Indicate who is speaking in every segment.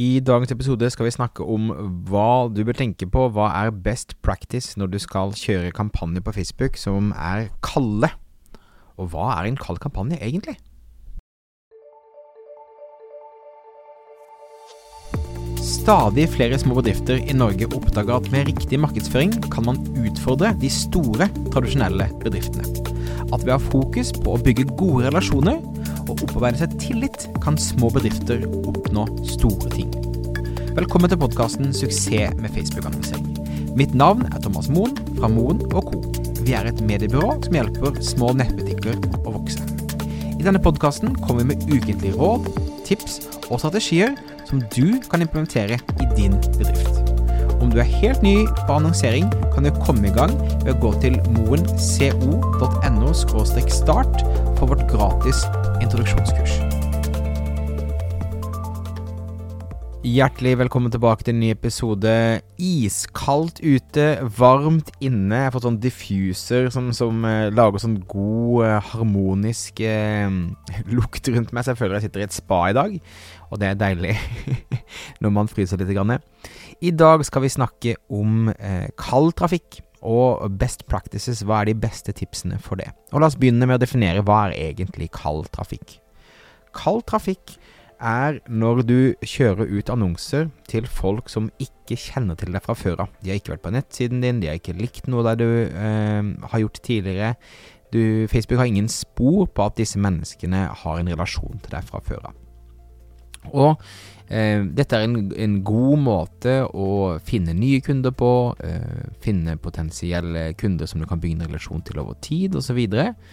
Speaker 1: I dagens episode skal vi snakke om hva du bør tenke på. Hva er best practice når du skal kjøre kampanje på Facebook som er kalde? Og hva er en kald kampanje egentlig? Stadig flere små bedrifter i Norge oppdager at med riktig markedsføring kan man utfordre de store, tradisjonelle bedriftene. At ved å ha fokus på å bygge gode relasjoner og opparbeide seg tillit, kan små bedrifter oppnå store ting. Velkommen til podkasten 'Suksess med Facebook-annonsering'. Mitt navn er Thomas Moen fra Moen Co. Vi er et mediebyrå som hjelper små nettbutikker å vokse. I denne podkasten kommer vi med ukentlige råd, tips og strategier som du kan implementere i din bedrift. Om du er helt ny på annonsering, kan du komme i gang ved å gå til moenco.no start for vårt gratis introduksjonskurs. Hjertelig velkommen tilbake til en ny episode. Iskaldt ute, varmt inne. Jeg har fått sånn diffuser som, som uh, lager sånn god, uh, harmonisk uh, lukt rundt meg. Så jeg føler jeg sitter i et spa i dag, og det er deilig når man fryser litt. Grann. I dag skal vi snakke om kald trafikk og best practices. Hva er de beste tipsene for det? Og La oss begynne med å definere hva er egentlig kald trafikk. Kald trafikk er når du kjører ut annonser til folk som ikke kjenner til deg fra før av. De har ikke vært på nettsiden din, de har ikke likt noe der du eh, har gjort tidligere. Du, Facebook har ingen spor på at disse menneskene har en relasjon til deg fra før av. Og eh, dette er en, en, god måte å finne nye kunder på, eh, finne potensielle kunder som du kan bygge en relasjon til over tid, osv. Og,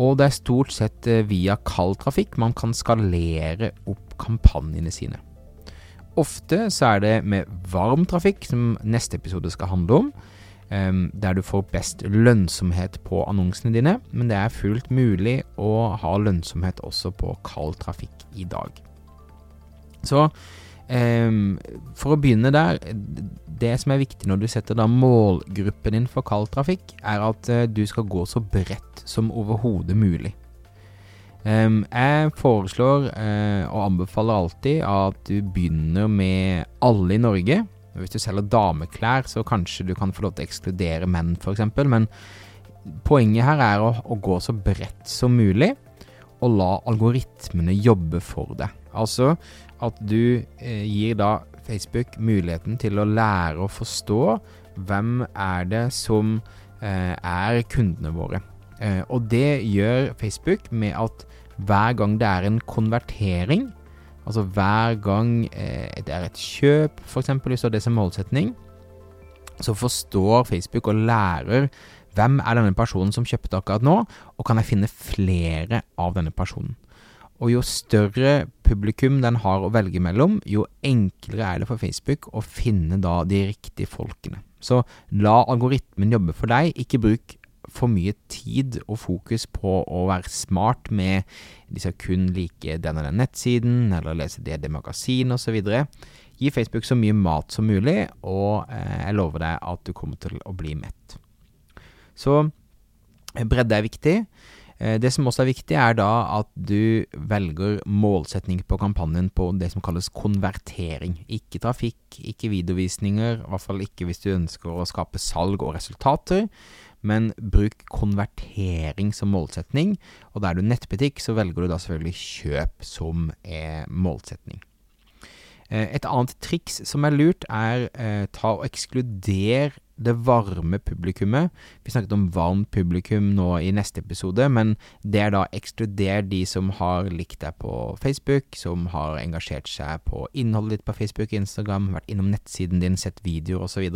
Speaker 1: og det er stort sett eh, via kald trafikk man kan skalere opp kampanjene sine. Ofte så er det med varm trafikk, som neste episode skal handle om, ehm, der du får best lønnsomhet på annonsene dine, men det er fullt mulig å ha lønnsomhet også på kald trafikk i dag. Så Um, for å begynne der, det som er viktig når du setter da målgruppen din for kald trafikk, er at uh, du skal gå så bredt som overhodet mulig. Um, jeg foreslår uh, og anbefaler alltid at du begynner med alle i Norge. Hvis du selger dameklær, så kanskje du kan få lov til å ekskludere menn, f.eks. Men poenget her er å, å gå så bredt som mulig, og la algoritmene jobbe for deg. Altså at du eh, gir da Facebook muligheten til å lære å forstå hvem er det som eh, er kundene våre. Eh, og det gjør Facebook med at hver gang det er en konvertering, altså hver gang eh, det er et kjøp, f.eks. hvis du har det som målsetning, så forstår Facebook og lærer hvem er denne personen som kjøpte akkurat nå, og kan jeg finne flere av denne personen. Og jo større publikum den har å velge mellom, jo enklere er det for Facebook å finne da de riktige folkene. Så la algoritmen jobbe for deg, ikke bruk for mye tid og fokus på å være smart med de skal kun like den og den nettsiden, eller lese det, det magasinet osv. Gi Facebook så mye mat som mulig, og eh, jeg lover deg at du kommer til å bli mett. Så bredde er viktig. Eh, det som også er viktig, er da at du velger målsetning på kampanjen på det som kalles konvertering. Ikke trafikk, ikke videovisninger, i hvert fall ikke hvis du ønsker å skape salg og resultater. Men bruk konvertering som målsetning, og da er du nettbutikk, så velger du da selvfølgelig kjøp som er målsetning. Eh, et annet triks som er lurt, er eh, ta og ekskluder det varme publikummet. Vi snakket om varmt publikum nå i neste episode, men det er da ekskluder de som har likt deg på Facebook, som har engasjert seg på innholdet ditt på Facebook og Instagram, vært innom nettsiden din, sett videoer osv.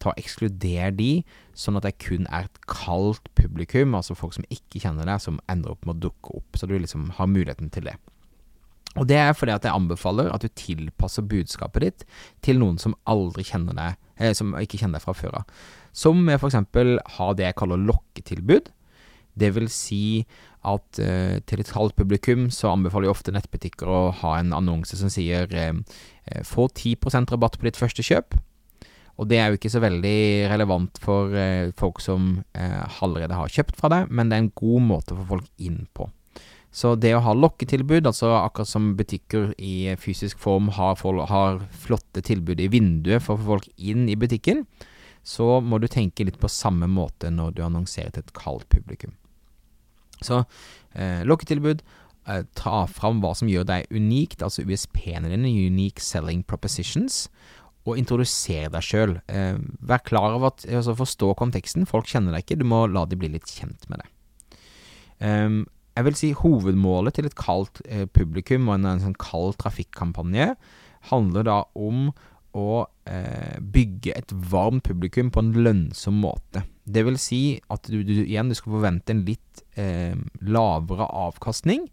Speaker 1: Ta Ekskluder de, sånn at det kun er et kaldt publikum, altså folk som ikke kjenner deg, som ender opp med å dukke opp. Så du liksom har muligheten til det. Og det er fordi at jeg anbefaler at du tilpasser budskapet ditt til noen som aldri kjenner deg eh, som ikke kjenner deg fra før av. Som med f.eks. ha det jeg kaller lokketilbud. Det vil si at eh, til et halvt publikum så anbefaler jeg ofte nettbutikker å ha en annonse som sier eh, eh få 10% rabatt på ditt første kjøp. Og det er jo ikke så veldig relevant for eh, folk som eh, allerede har kjøpt fra deg, men det er en god måte å få folk inn på. Så det å ha lokketilbud, altså akkurat som butikker i fysisk form har, har flotte tilbud i vinduet for å få folk inn i butikken, så må du tenke litt på samme måte når du annonserer til et kaldt publikum. Så eh, lokketilbud, eh, ta fram hva som gjør deg unikt, altså USP-ene dine, Unique Selling Propositions, og introdusere deg sjøl. Eh, vær klar over at altså Forstå konteksten. Folk kjenner deg ikke, du må la de bli litt kjent med det. Um, jeg vil si hovedmålet til et kaldt eh, publikum og en, en sånn kald trafikkampanje handler da om å eh, bygge et varmt publikum på en lønnsom måte. Det vil si at du, du igjen du skal forvente en litt eh, lavere avkastning,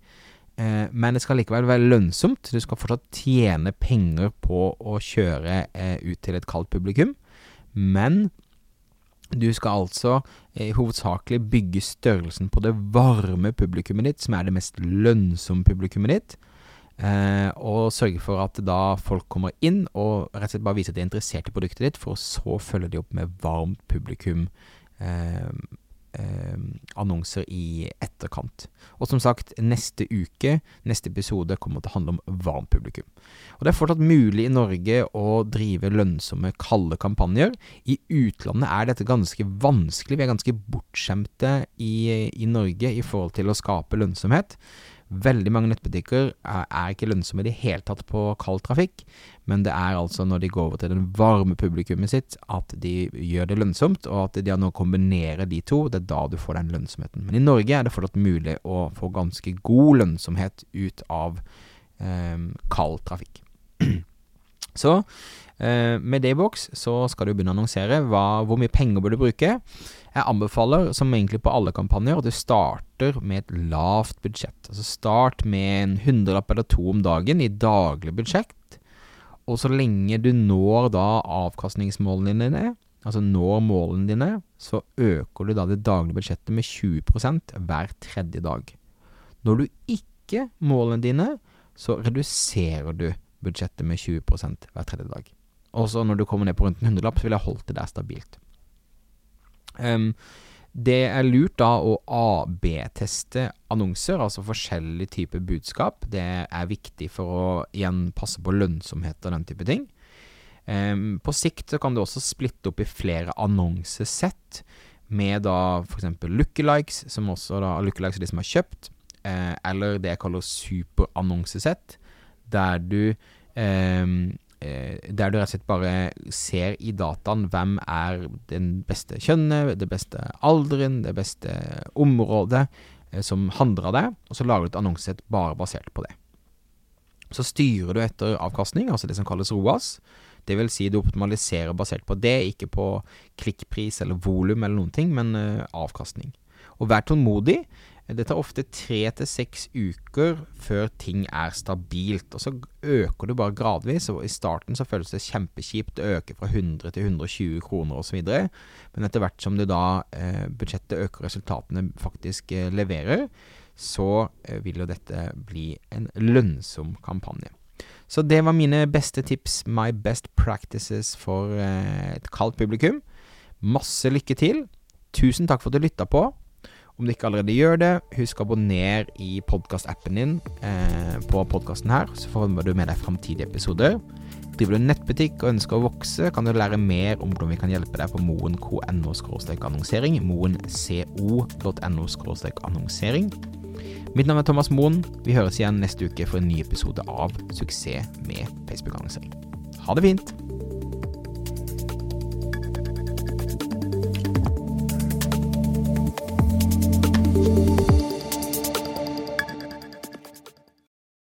Speaker 1: eh, men det skal likevel være lønnsomt. Du skal fortsatt tjene penger på å kjøre eh, ut til et kaldt publikum, men du skal altså eh, hovedsakelig bygge størrelsen på det varme publikummet ditt, som er det mest lønnsomme publikummet ditt. Eh, og sørge for at da folk kommer inn og rett og slett bare viser at de er interessert i produktet ditt, for så følge de opp med varmt publikum. Eh, annonser i etterkant. Og som sagt, neste uke, neste episode, kommer til å handle om varmt publikum. Og Det er fortsatt mulig i Norge å drive lønnsomme, kalde kampanjer. I utlandet er dette ganske vanskelig. Vi er ganske bortskjemte i, i Norge i forhold til å skape lønnsomhet. Veldig mange nettbutikker er, er ikke lønnsomme i det hele tatt på kald trafikk, men det er altså når de går over til den varme publikummet sitt at de gjør det lønnsomt, og at de nå kombinerer de to. Det er da du får den lønnsomheten. Men i Norge er det fortsatt mulig å få ganske god lønnsomhet ut av eh, kald trafikk. Så eh, med Daybox så skal du begynne å annonsere hva, hvor mye penger bør du bruke. Jeg anbefaler, som egentlig på alle kampanjer, at du starter med et lavt budsjett. Altså Start med en hundrelapp eller to om dagen i daglig budsjett. Og så lenge du når da avkastningsmålene dine, altså når målene dine, så øker du da det daglige budsjettet med 20 hver tredje dag. Når du ikke målene dine, så reduserer du budsjettet med 20 hver tredje dag. Også når du kommer ned på rundt en hundrelapp, så vil jeg holde det der stabilt. Um, det er lurt da å AB-teste annonser, altså forskjellige typer budskap. Det er viktig for å igjen passe på lønnsomhet og den type ting. Um, på sikt så kan du også splitte opp i flere annonsesett, med da f.eks. lookalikes, som også da lookalikes er de som har kjøpt, eh, eller det jeg kaller superannonsesett, der du Eh, der du rett og slett bare ser i dataen hvem er den beste kjønnet, det beste alderen, det beste området eh, som handler av det, og så lager du et annonsesett bare basert på det. Så styrer du etter avkastning, altså det som kalles ROAS. Det vil si du optimaliserer basert på det, ikke på klikkpris eller volum eller noen ting, men uh, avkastning. Og vær tålmodig. Det tar ofte tre til seks uker før ting er stabilt, og så øker du bare gradvis. og I starten så føles det kjempekjipt å øke fra 100 til 120 kroner osv., men etter hvert som du da eh, budsjettet øker resultatene faktisk eh, leverer, så eh, vil jo dette bli en lønnsom kampanje. Så det var mine beste tips, my best practices for eh, et kaldt publikum. Masse lykke til. Tusen takk for at du lytta på. Om du ikke allerede gjør det, husk å abonnere i podkastappen din eh, på podkasten her, så får du med deg framtidige episoder. Driver du nettbutikk og ønsker å vokse, kan du lære mer om hvordan vi kan hjelpe deg på moen.no annonsering. moenco.no annonsering. Mitt navn er Thomas Moen. Vi høres igjen neste uke for en ny episode av Suksess med Facebook-annonsering. Ha det fint!